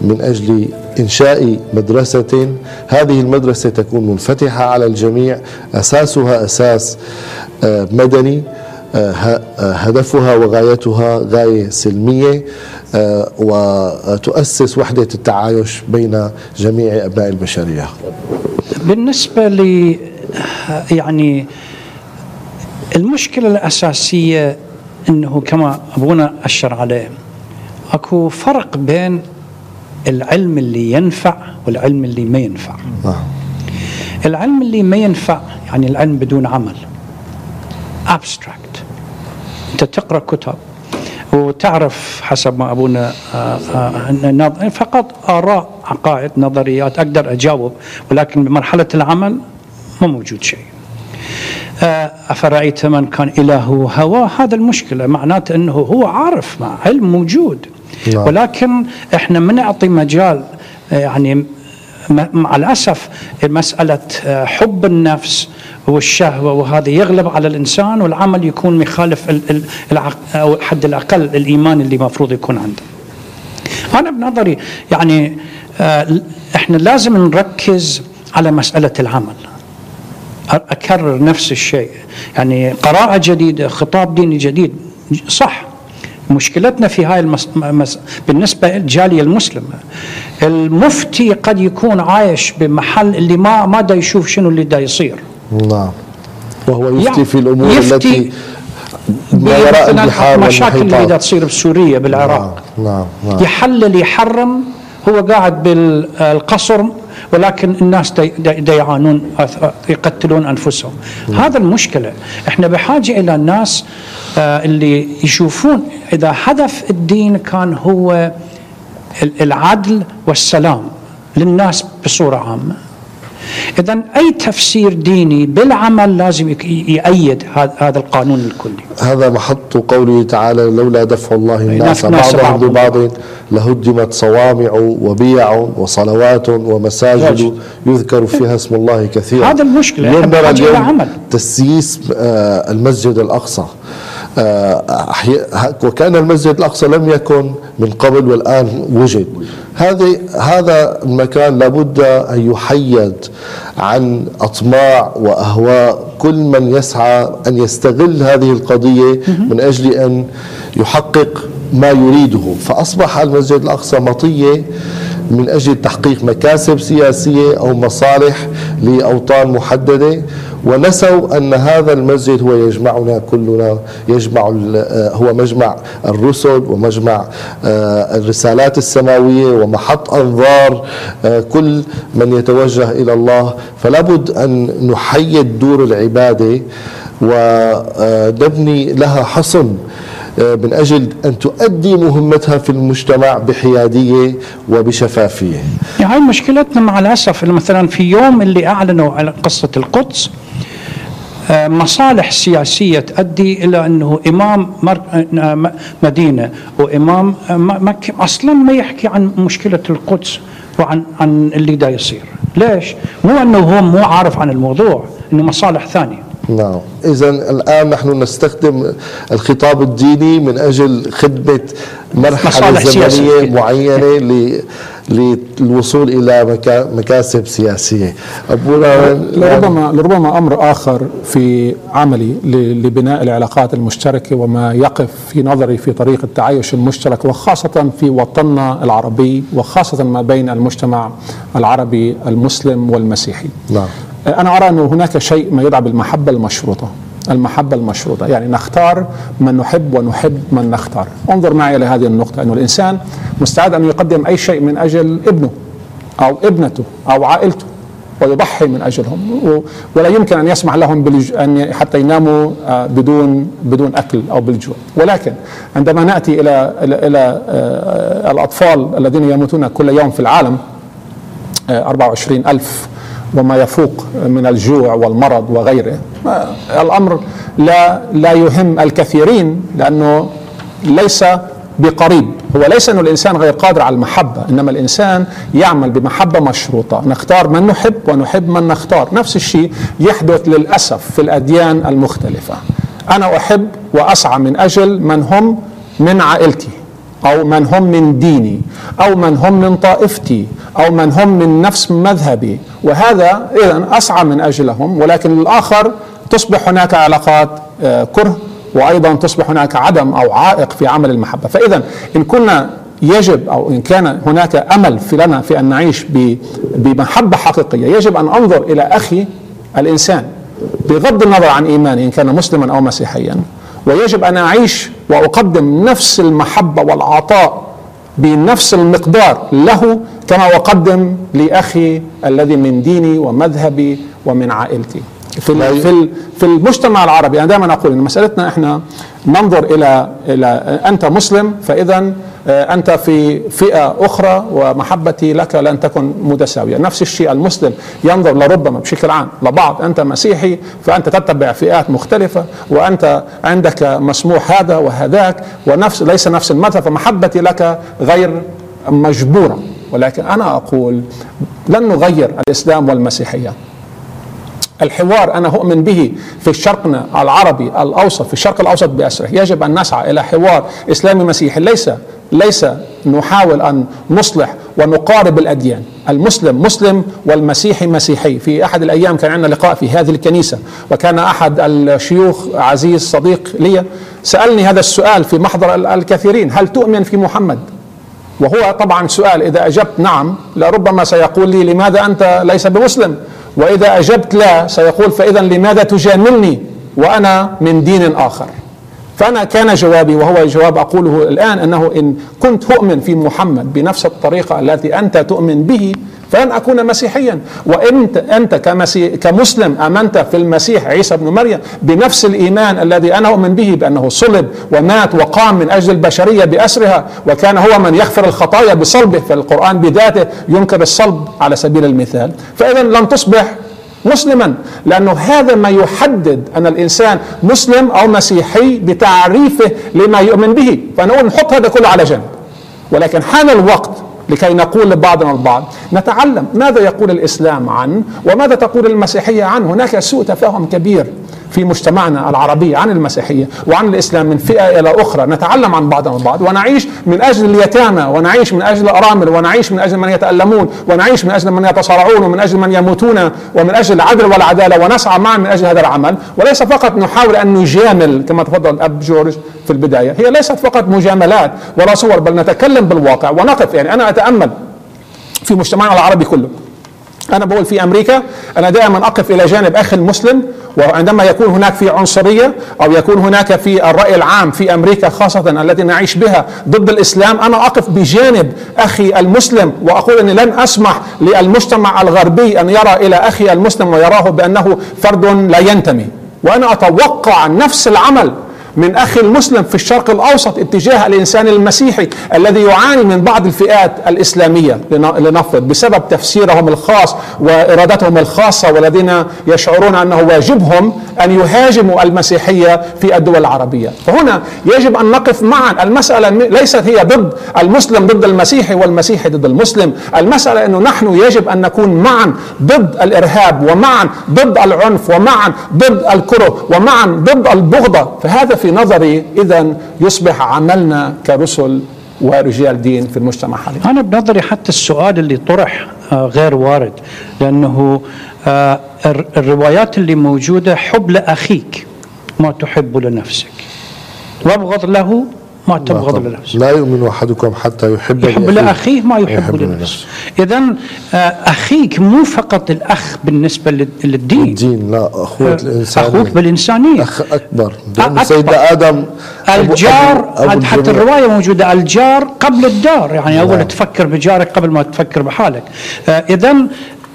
من أجل إنشاء مدرسة هذه المدرسة تكون منفتحة على الجميع. أساسها أساس آه، مدني آه، آه، هدفها وغايتها غاية سلمية وتؤسس وحدة التعايش بين جميع أبناء البشرية. بالنسبة لي يعني المشكلة الأساسية أنه كما أبونا أشر عليه أكو فرق بين العلم اللي ينفع والعلم اللي ما ينفع. العلم اللي ما ينفع يعني العلم بدون عمل. Abstract. أنت تقرأ كتب وتعرف حسب ما أبونا آه، آه، نظ- فقط آراء عقائد نظريات أقدر أجاوب ولكن بمرحلة العمل ما موجود شيء. آه، أفرأيت من كان إلهه هواه؟ هذا المشكلة معناته أنه هو عارف مع علم موجود. نعم. ولكن إحنا ما نعطي مجال آه، يعني مع الأسف مسألة آه، حب النفس والشهوة وهذا يغلب على الإنسان والعمل يكون مخالف أو حد الأقل الإيمان اللي مفروض يكون عنده. أنا بنظري يعني آه، إحنا لازم نركز على مسألة العمل. أكرر نفس الشيء. يعني قراءة جديدة خطاب ديني جديد صح. مشكلتنا في هاي المس... مس... بالنسبة للجالية المسلمة. المفتي قد يكون عايش بمحل اللي ما ما دا يشوف شنو اللي دا يصير. نعم وهو يفتي يعني في الأمور يفتي التي ما وراء البحار مشاكل اللي دا تصير بسوريا بالعراق. نعم نعم يحلل يحرم هو قاعد بالقصر ولكن الناس دا- يعانون يقتلون أنفسهم. هذا المشكلة. إحنا بحاجة إلى الناس اللي يشوفون إذا هدف الدين كان هو ال- العدل والسلام للناس بصورة عامة. اذا أي تفسير ديني بالعمل لازم يأيد هذا القانون الكلي. هذا محط قوله تعالى لولا دفع الله الناس بعضهم ببعض لهدمت صوامع وبيع وصلوات ومساجد مساجد. يذكر فيها اسم الله كثيرا. هذا المشكلة، اليوم. تسييس آه، المسجد الأقصى. آه، وكان المسجد الأقصى لم يكن من قبل والآن وجد. هذه هذا المكان لابد أن يحيد عن أطماع وأهواء كل من يسعى أن يستغل هذه القضية من أجل أن يحقق ما يريده. فأصبح المسجد الأقصى مطية من أجل تحقيق مكاسب سياسية أو مصالح لأوطان محددة. ونسوا أن هذا المسجد هو يجمعنا كلنا يجمع آه، هو مجمع الرسل ومجمع آه، الرسالات السماوية ومحط أنظار آه، كل من يتوجه إلى الله. فلا بد أن نحيد دور العبادة ونبني لها حصن من أجل أن تؤدي مهمتها في المجتمع بحيادية وبشفافية. يعني هاي مشكلتنا مع الأسف إنه مثلا في يوم اللي أعلنوا على قصة القدس مصالح سياسية تؤدي إلى أنه إمام مر... آه، م- مدينة وامام آه، م- مكة أصلا ما يحكي عن مشكلة القدس وعن عن اللي دا يصير ليش؟ مو أنه هو مو عارف عن الموضوع إنه مصالح ثانية نعم إذا الآن نحن نستخدم الخطاب الديني من أجل خدمة مرحلة زمنية سياسية. معينة ل- للوصول مكا- مكاسب سياسية. أبونا لربما لربما أمر آخر في عملي لبناء العلاقات المشتركة وما يقف في نظري في طريق التعايش المشترك وخاصة في وطننا العربي وخاصة ما بين المجتمع العربي المسلم والمسيحي. نعم. أنا أرى أن هناك شيء ما يدعى بالمحبة المشروطة. المحبة المشروطة. يعني نختار من نحب ونحب من نختار. انظر معي إلى هذه النقطة أن الإنسان مستعد أن يقدم أي شيء من أجل ابنه أو ابنته أو عائلته ويضحي من أجلهم و- ولا يمكن أن يسمح لهم بالج... ي- حتى يناموا آه، بدون بدون أكل أو بالجوع. ولكن عندما نأتي إلى إلى, إلى آه، الأطفال الذين يموتون كل يوم في العالم 24 ألف وما يفوق من الجوع والمرض وغيره. الأمر لا لا يهم الكثيرين لأنه ليس بقريب. هو ليس أن الإنسان غير قادر على المحبة إنما الإنسان يعمل بمحبة مشروطة. نختار من نحب ونحب من نختار. نفس الشيء يحدث للأسف في الأديان المختلفة. أنا أحب وأسعى من أجل من هم من عائلتي. أو من هم من ديني أو من هم من طائفتي أو من هم من نفس مذهبي. وهذا إذا أسعى من أجلهم ولكن الآخر تصبح هناك علاقات آه، كره وأيضا تصبح هناك عدم أو عائق في عمل المحبة. فإذا إن كنا يجب أو إن كان هناك أمل في لنا في أن نعيش ب- بمحبة حقيقية يجب أن أنظر إلى أخي الإنسان بغض النظر عن إيماني إن كان مسلما أو مسيحيا. ويجب أن أعيش وأقدم نفس المحبة والعطاء بنفس المقدار له كما أقدم لأخي الذي من ديني ومذهبي ومن عائلتي. في ال- في في المجتمع العربي أنا دائما أقول إن مسألتنا إحنا ننظر إلى إلى أنت مسلم فاذا أنت في فئة أخرى ومحبتي لك لن تكن متساوية. نفس الشيء المسلم ينظر لربما بشكل عام لبعض. أنت مسيحي فأنت تتبع فئات مختلفة وأنت عندك مسموح هذا وهذاك ونفس ليس نفس المذهب فمحبتي لك غير مجبورة. ولكن أنا أقول لن نغير الإسلام والمسيحية الحوار أنا أؤمن به في شرقنا العربي الأوسط في الشرق الأوسط بأسره. يجب أن نسعى إلى حوار إسلامي مسيحي. ليس ليس نحاول أن نصلح ونقارب الأديان. المسلم مسلم والمسيحي مسيحي. في أحد الأيام كان عندنا لقاء في هذه الكنيسة وكان أحد الشيوخ عزيز صديق لي سألني هذا السؤال في محضر الكثيرين هل تؤمن في محمد؟ وهو طبعا سؤال إذا أجبت نعم لربما سيقول لي لماذا أنت ليس بمسلم؟ وإذا أجبت لا سيقول فإذا لماذا تجاملني؟ وأنا من دين آخر. فأنا كان جوابي وهو جواب أقوله الآن أنه إن كنت أؤمن في محمد بنفس الطريقة التي أنت تؤمن به فلن أكون مسيحيا. وأنت أنت كمسلم آمنت في المسيح عيسى بن مريم بنفس الإيمان الذي أنا أؤمن به بأنه صلب ومات وقام من أجل البشرية بأسرها وكان هو من يغفر الخطايا بصلبه في القرآن بذاته ينكر الصلب على سبيل المثال. فإذا لن تصبح مسلما لأنه هذا ما يحدد أن الإنسان مسلم أو مسيحي بتعريفه لما يؤمن به. فنقول نحط هذا كله على جنب. ولكن حان الوقت لكي نقول لبعضنا البعض نتعلم ماذا يقول الإسلام عن وماذا تقول المسيحية عنه. هناك سوء تفاهم كبير. في مجتمعنا العربي عن المسيحية وعن الإسلام من فئة إلى أخرى نتعلم عن بعضنا البعض ونعيش من أجل اليتامى ونعيش من أجل الأرامل ونعيش من أجل من يتألمون ونعيش من أجل من يتصارعون ومن أجل من يموتون ومن أجل العدل والعدالة ونسعى معا من أجل هذا العمل. وليس فقط نحاول أن نجامل كما تفضل الأب جورج في البداية هي ليست فقط مجاملات ولا صور بل نتكلم بالواقع ونقف. يعني أنا أتأمل في مجتمعنا العربي كله. أنا بقول في أمريكا أنا دائما أقف إلى جانب أخي المسلم وعندما يكون هناك في عنصرية أو يكون هناك في الرأي العام في أمريكا خاصة التي نعيش بها ضد الإسلام أنا أقف بجانب أخي المسلم وأقول أني لن أسمح للمجتمع الغربي أن يرى إلى أخي المسلم ويراه بأنه فرد لا ينتمي. وأنا أتوقع نفس العمل من أخي المسلم في الشرق الأوسط اتجاه الإنسان المسيحي الذي يعاني من بعض الفئات الإسلامية. لنفرض بسبب تفسيرهم الخاص وإرادتهم الخاصة والذين يشعرون أنه واجبهم أن يهاجموا المسيحية في الدول العربية، فهنا يجب أن نقف معا، المسألة ليست هي ضد المسلم ضد المسيحي والمسيحي ضد المسلم، المسألة أنه نحن يجب أن نكون معا ضد الإرهاب ومعا ضد العنف ومعا ضد الكره ومعا ضد البغضة، فهذا في نظري اذا يصبح عملنا كرسل ورجال دين في المجتمع حاليا. أنا بنظري حتى السؤال اللي طرح آه، غير وارد لأنه آه، الروايات اللي موجودة حب لأخيك ما تحب لنفسك. وابغض له ما تبغض لنفسك لا يؤمن أحدكم حتى يحب يحب لأخيه. ما يحب, يحب لنفسه. اذا آه، أخيك مو فقط الأخ بالنسبة للدين. الدين لا اخوه آه، الإنسانية. أخوك بالإنسانية. أخ أكبر. لأن سيدنا آدم الجار أبو أبو حتى الرواية موجودة الجار قبل الدار. يعني اول نعم. تفكر بجارك قبل ما تفكر بحالك. آه، اذا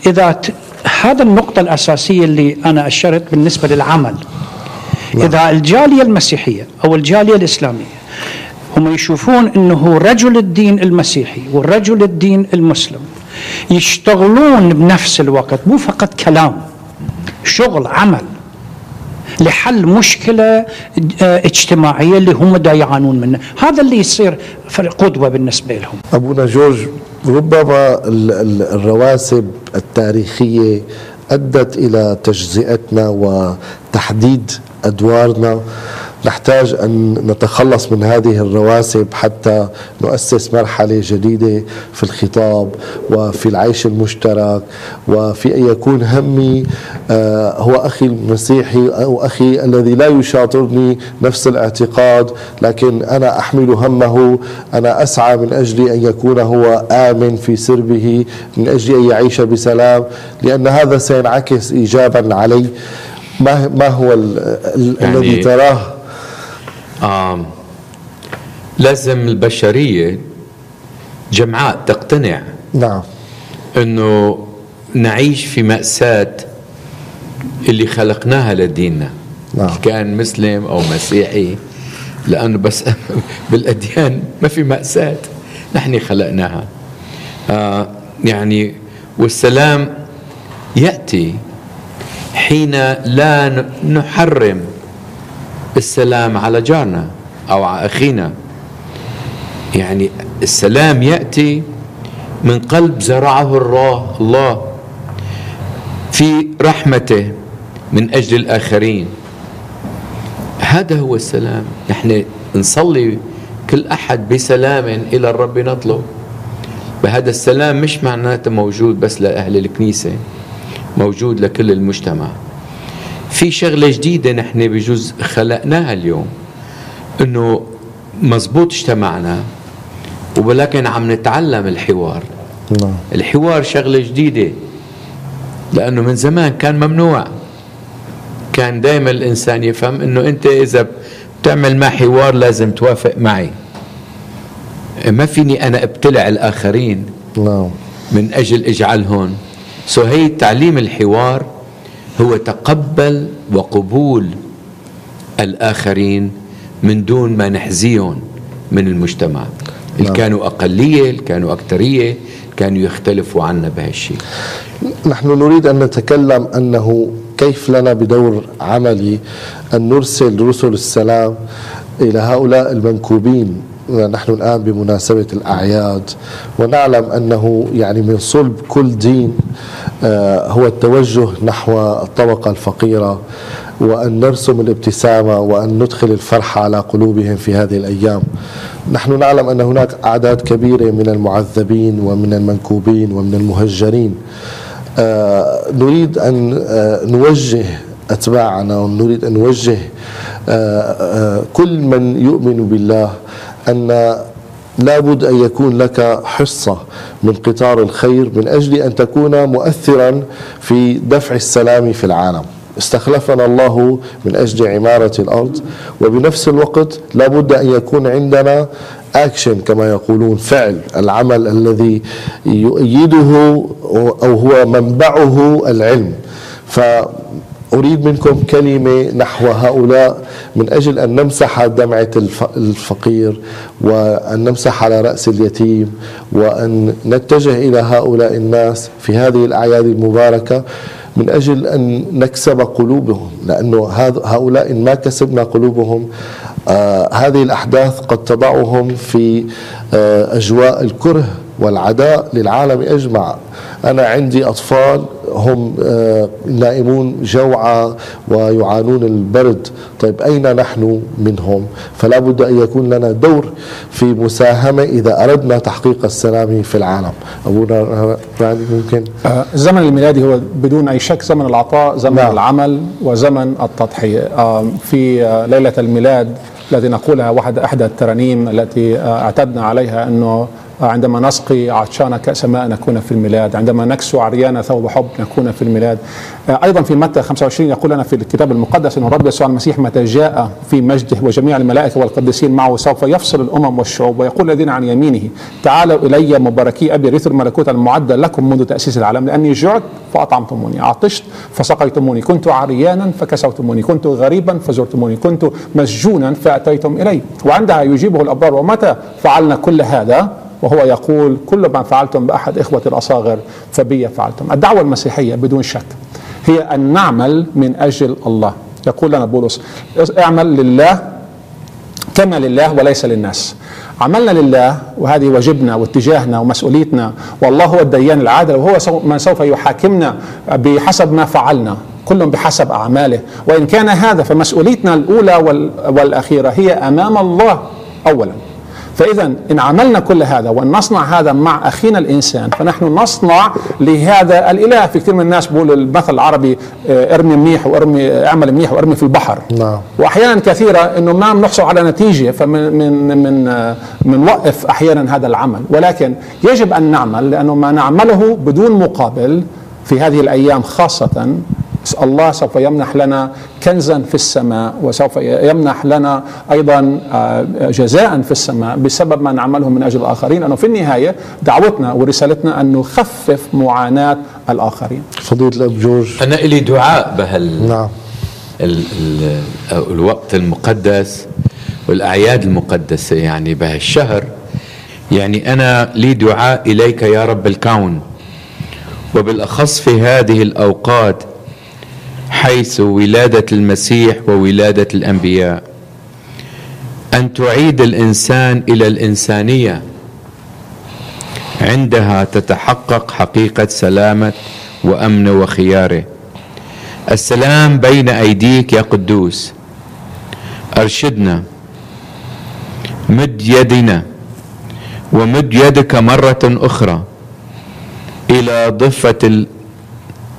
إذا ت... هذا النقطة الأساسية اللي أنا أشرت بالنسبة للعمل. نعم. إذا الجالية المسيحية أو الجالية الإسلامية هم يشوفون إنه رجل الدين المسيحي والرجل الدين المسلم يشتغلون بنفس الوقت مو فقط كلام شغل عمل لحل مشكلة آه، اجتماعية اللي هم دا يعانون منها. هذا اللي يصير قدوة بالنسبة لهم. أبونا جورج ربما الرواسب التاريخية أدت إلى تجزئتنا وتحديد أدوارنا. نحتاج أن نتخلص من هذه الرواسب حتى نؤسس مرحلة جديدة في الخطاب وفي العيش المشترك وفي أن يكون همي آه، هو أخي المسيحي أو أخي الذي لا يشاطرني نفس الاعتقاد لكن أنا أحمل همه أنا أسعى من أجل أن يكون هو آمن في سربه من أجل أن يعيش بسلام لأن هذا سينعكس إيجابا علي. ما ما هو يعني الذي تراه؟ لازم البشرية جمعاء تقتنع نعم. إنه نعيش في مأساة اللي خلقناها لديننا. نعم. كأن مسلم أو مسيحي لأنه بس بالأديان ما في مأساة. نحن خلقناها. آه يعني والسلام يأتي حين لا نحرم السلام على جارنا أو على أخينا. يعني السلام يأتي من قلب زرعه الله في رحمته من أجل الآخرين. هذا هو السلام. نحن نصلي كل أحد بسلام إلى الرب نطلب. بهذا السلام مش معناته موجود بس لأهل الكنيسة موجود لكل المجتمع. في شغلة جديدة نحن بجوز خلقناها اليوم. إنه مزبوط اجتمعنا ولكن عم نتعلم الحوار. نعم. الحوار شغلة جديدة لأنه من زمان كان ممنوع. كان دائما الإنسان يفهم أنه أنت إذا بتعمل مع حوار لازم توافق معي. ما فيني أنا أبتلع الآخرين نعم. من أجل اجعلهم سو هي تعليم الحوار هو تقبل وقبول الآخرين من دون ما نحزيهم من المجتمع. اللي نعم. كانوا أقلية اللي كانوا أكترية كانوا يختلفوا عنا بهالشيء نحن نريد أن نتكلم أنه كيف لنا بدور عملي أن نرسل رسل السلام إلى هؤلاء المنكوبين. نحن الآن بمناسبة الأعياد ونعلم أنه يعني من صلب كل دين هو التوجه نحو الطبقة الفقيرة وأن نرسم الابتسامة وأن ندخل الفرحة على قلوبهم في هذه الأيام. نحن نعلم أن هناك أعداد كبيرة من المعذبين ومن المنكوبين ومن المهجرين. آه، نريد أن آه، نوجه أتباعنا ونريد أن نوجه آه، آه، كل من يؤمن بالله أن لابد أن يكون لك حصة من قطار الخير من أجل أن تكون مؤثرا في دفع السلام في العالم. استخلفنا الله من أجل عمارة الأرض وبنفس الوقت لابد أن يكون عندنا أكشن كما يقولون فعل العمل الذي يؤيده أو هو منبعه العلم. فأريد منكم كلمة نحو هؤلاء من أجل أن نمسح دمعة الف- الفقير وأن نمسح على رأس اليتيم وأن نتجه إلى هؤلاء الناس في هذه الأعياد المباركة من أجل أن نكسب قلوبهم. لأنه هؤلاء إن ما كسبنا قلوبهم آه هذه الأحداث قد تضعهم في آه أجواء الكره. والعداء للعالم أجمع. أنا عندي أطفال هم آه نائمون جوعى ويعانون البرد. طيب أين نحن منهم؟ فلا بد أن يكون لنا دور في مساهمة إذا أردنا تحقيق السلام في العالم. أبونا راني ممكن؟ آه، الزمن الميلادي هو بدون أي شك زمن العطاء زمن نعم. العمل وزمن التضحية. آه، في آه، ليلة الميلاد الذي نقولها واحد إحدى الترانيم التي آه، اعتدنا عليها أنه عندما نسقي عطشان كأس ماء نكون في الميلاد. عندما نكسو عريان ثوب حب نكون في الميلاد. آه، أيضا في متى 25 يقول لنا في الكتاب المقدس أن الرب يسوع المسيح متى جاء في مجده وجميع الملائكة والقديسين معه سوف يفصل الأمم والشعوب ويقول الذين عن يمينه تعالوا إلي مباركي أبي رثوا الملكوت المعدة لكم منذ تأسيس العالم لأني جعت فأطعمتموني عطشت فسقيتموني كنت عريانا فكسوتموني كنت غريبا فزرتموني كنت مسجونا فأتيتم إلي. وعندها يجيبه الأبرار ومتى فعلنا كل هذا؟ وهو يقول كل ما فعلتم بأحد إخوتي الأصاغر فبي فعلتم. الدعوة المسيحية بدون شك هي أن نعمل من أجل الله. يقول لنا بولس اعمل لله كما لله وليس للناس. عملنا لله وهذه واجبنا واتجاهنا ومسؤوليتنا والله هو الديان العادل وهو من سوف يحاكمنا بحسب ما فعلنا كل بحسب أعماله. وإن كان هذا فمسؤوليتنا الأولى وال- والأخيرة هي أمام الله أولا. فإذا إن عملنا كل هذا وأن نصنع هذا مع أخينا الإنسان فنحن نصنع لهذا الإله. في كثير من الناس بيقولوا المثل العربي آه، ارمي منيح وارمي اعمل منيح وارمي في البحر. نعم. وأحيانا كثيرة إنه ما بنحصل على نتيجة فمن من من آه، بنوقف أحيانا هذا العمل. ولكن يجب أن نعمل لأنه ما نعمله بدون مقابل في هذه الأيام خاصة الله سوف يمنح لنا كنزا في السماء وسوف يمنح لنا أيضا آه، جزاء في السماء بسبب ما نعمله من أجل الآخرين. لأنه في النهاية دعوتنا ورسالتنا أن نخفف معاناة الآخرين. فضيلة الأب جورج. أنا إلي دعاء بهال نعم. ال ال الوقت المقدس والأعياد المقدسة يعني بهالشهر. يعني أنا لي دعاء إليك يا رب الكون. وبالأخص في هذه الأوقات حيث ولادة المسيح وولادة الأنبياء. أن تعيد الإنسان إلى الإنسانية. عندها تتحقق حقيقة سلامة وأمن وخيارة. السلام بين أيديك يا قدوس. أرشدنا. مد يدنا. ومد يدك مرة أخرى. إلى ضفة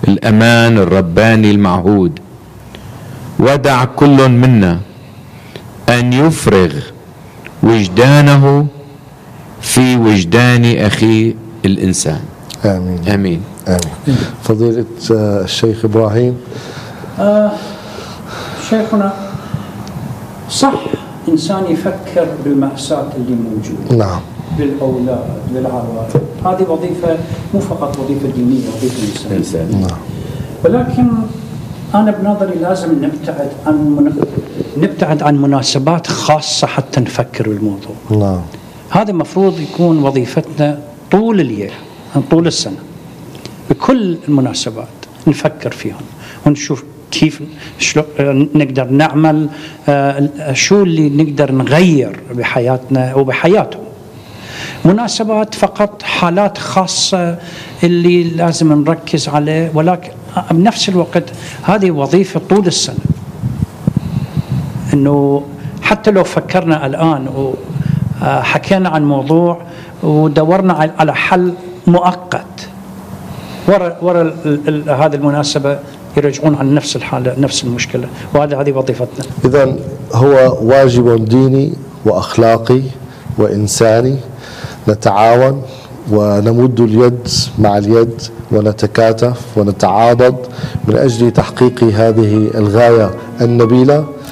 الأمان الرباني المعهود. ودع كل منا أن يفرغ وجدانه في وجدان أخيه الإنسان. آمين. آمين. آمين. فضيلة آه، الشيخ إبراهيم. آه شيخنا صح إنسان يفكر بالمأساة اللي موجودة. نعم. بالأولاد بالعوائل هذه وظيفة مو فقط وظيفة دينية وظيفة إنسانية. نعم. ولكن أنا بنظري لازم نبتعد عن من... نبتعد عن مناسبات خاصة حتى نفكر بالموضوع. نعم. هذا المفروض يكون وظيفتنا طول اليوم طول السنة. بكل المناسبات نفكر فيهم ونشوف كيف شلو نقدر نعمل آه، شو اللي نقدر نغير بحياتنا وبحياتهم. مناسبات فقط حالات خاصة اللي لازم نركز عليه ولكن بنفس الوقت هذه وظيفة طول السنة. إنه حتى لو فكرنا الآن وحكينا عن موضوع ودورنا على حل مؤقت. ورا ورا هذه المناسبة يرجعون عن نفس الحالة نفس المشكلة. وهذا هذه وظيفتنا. إذا هو واجب ديني وأخلاقي وإنساني نتعاون ونمد اليد مع اليد ونتكاتف ونتعاضد من أجل تحقيق هذه الغاية النبيلة.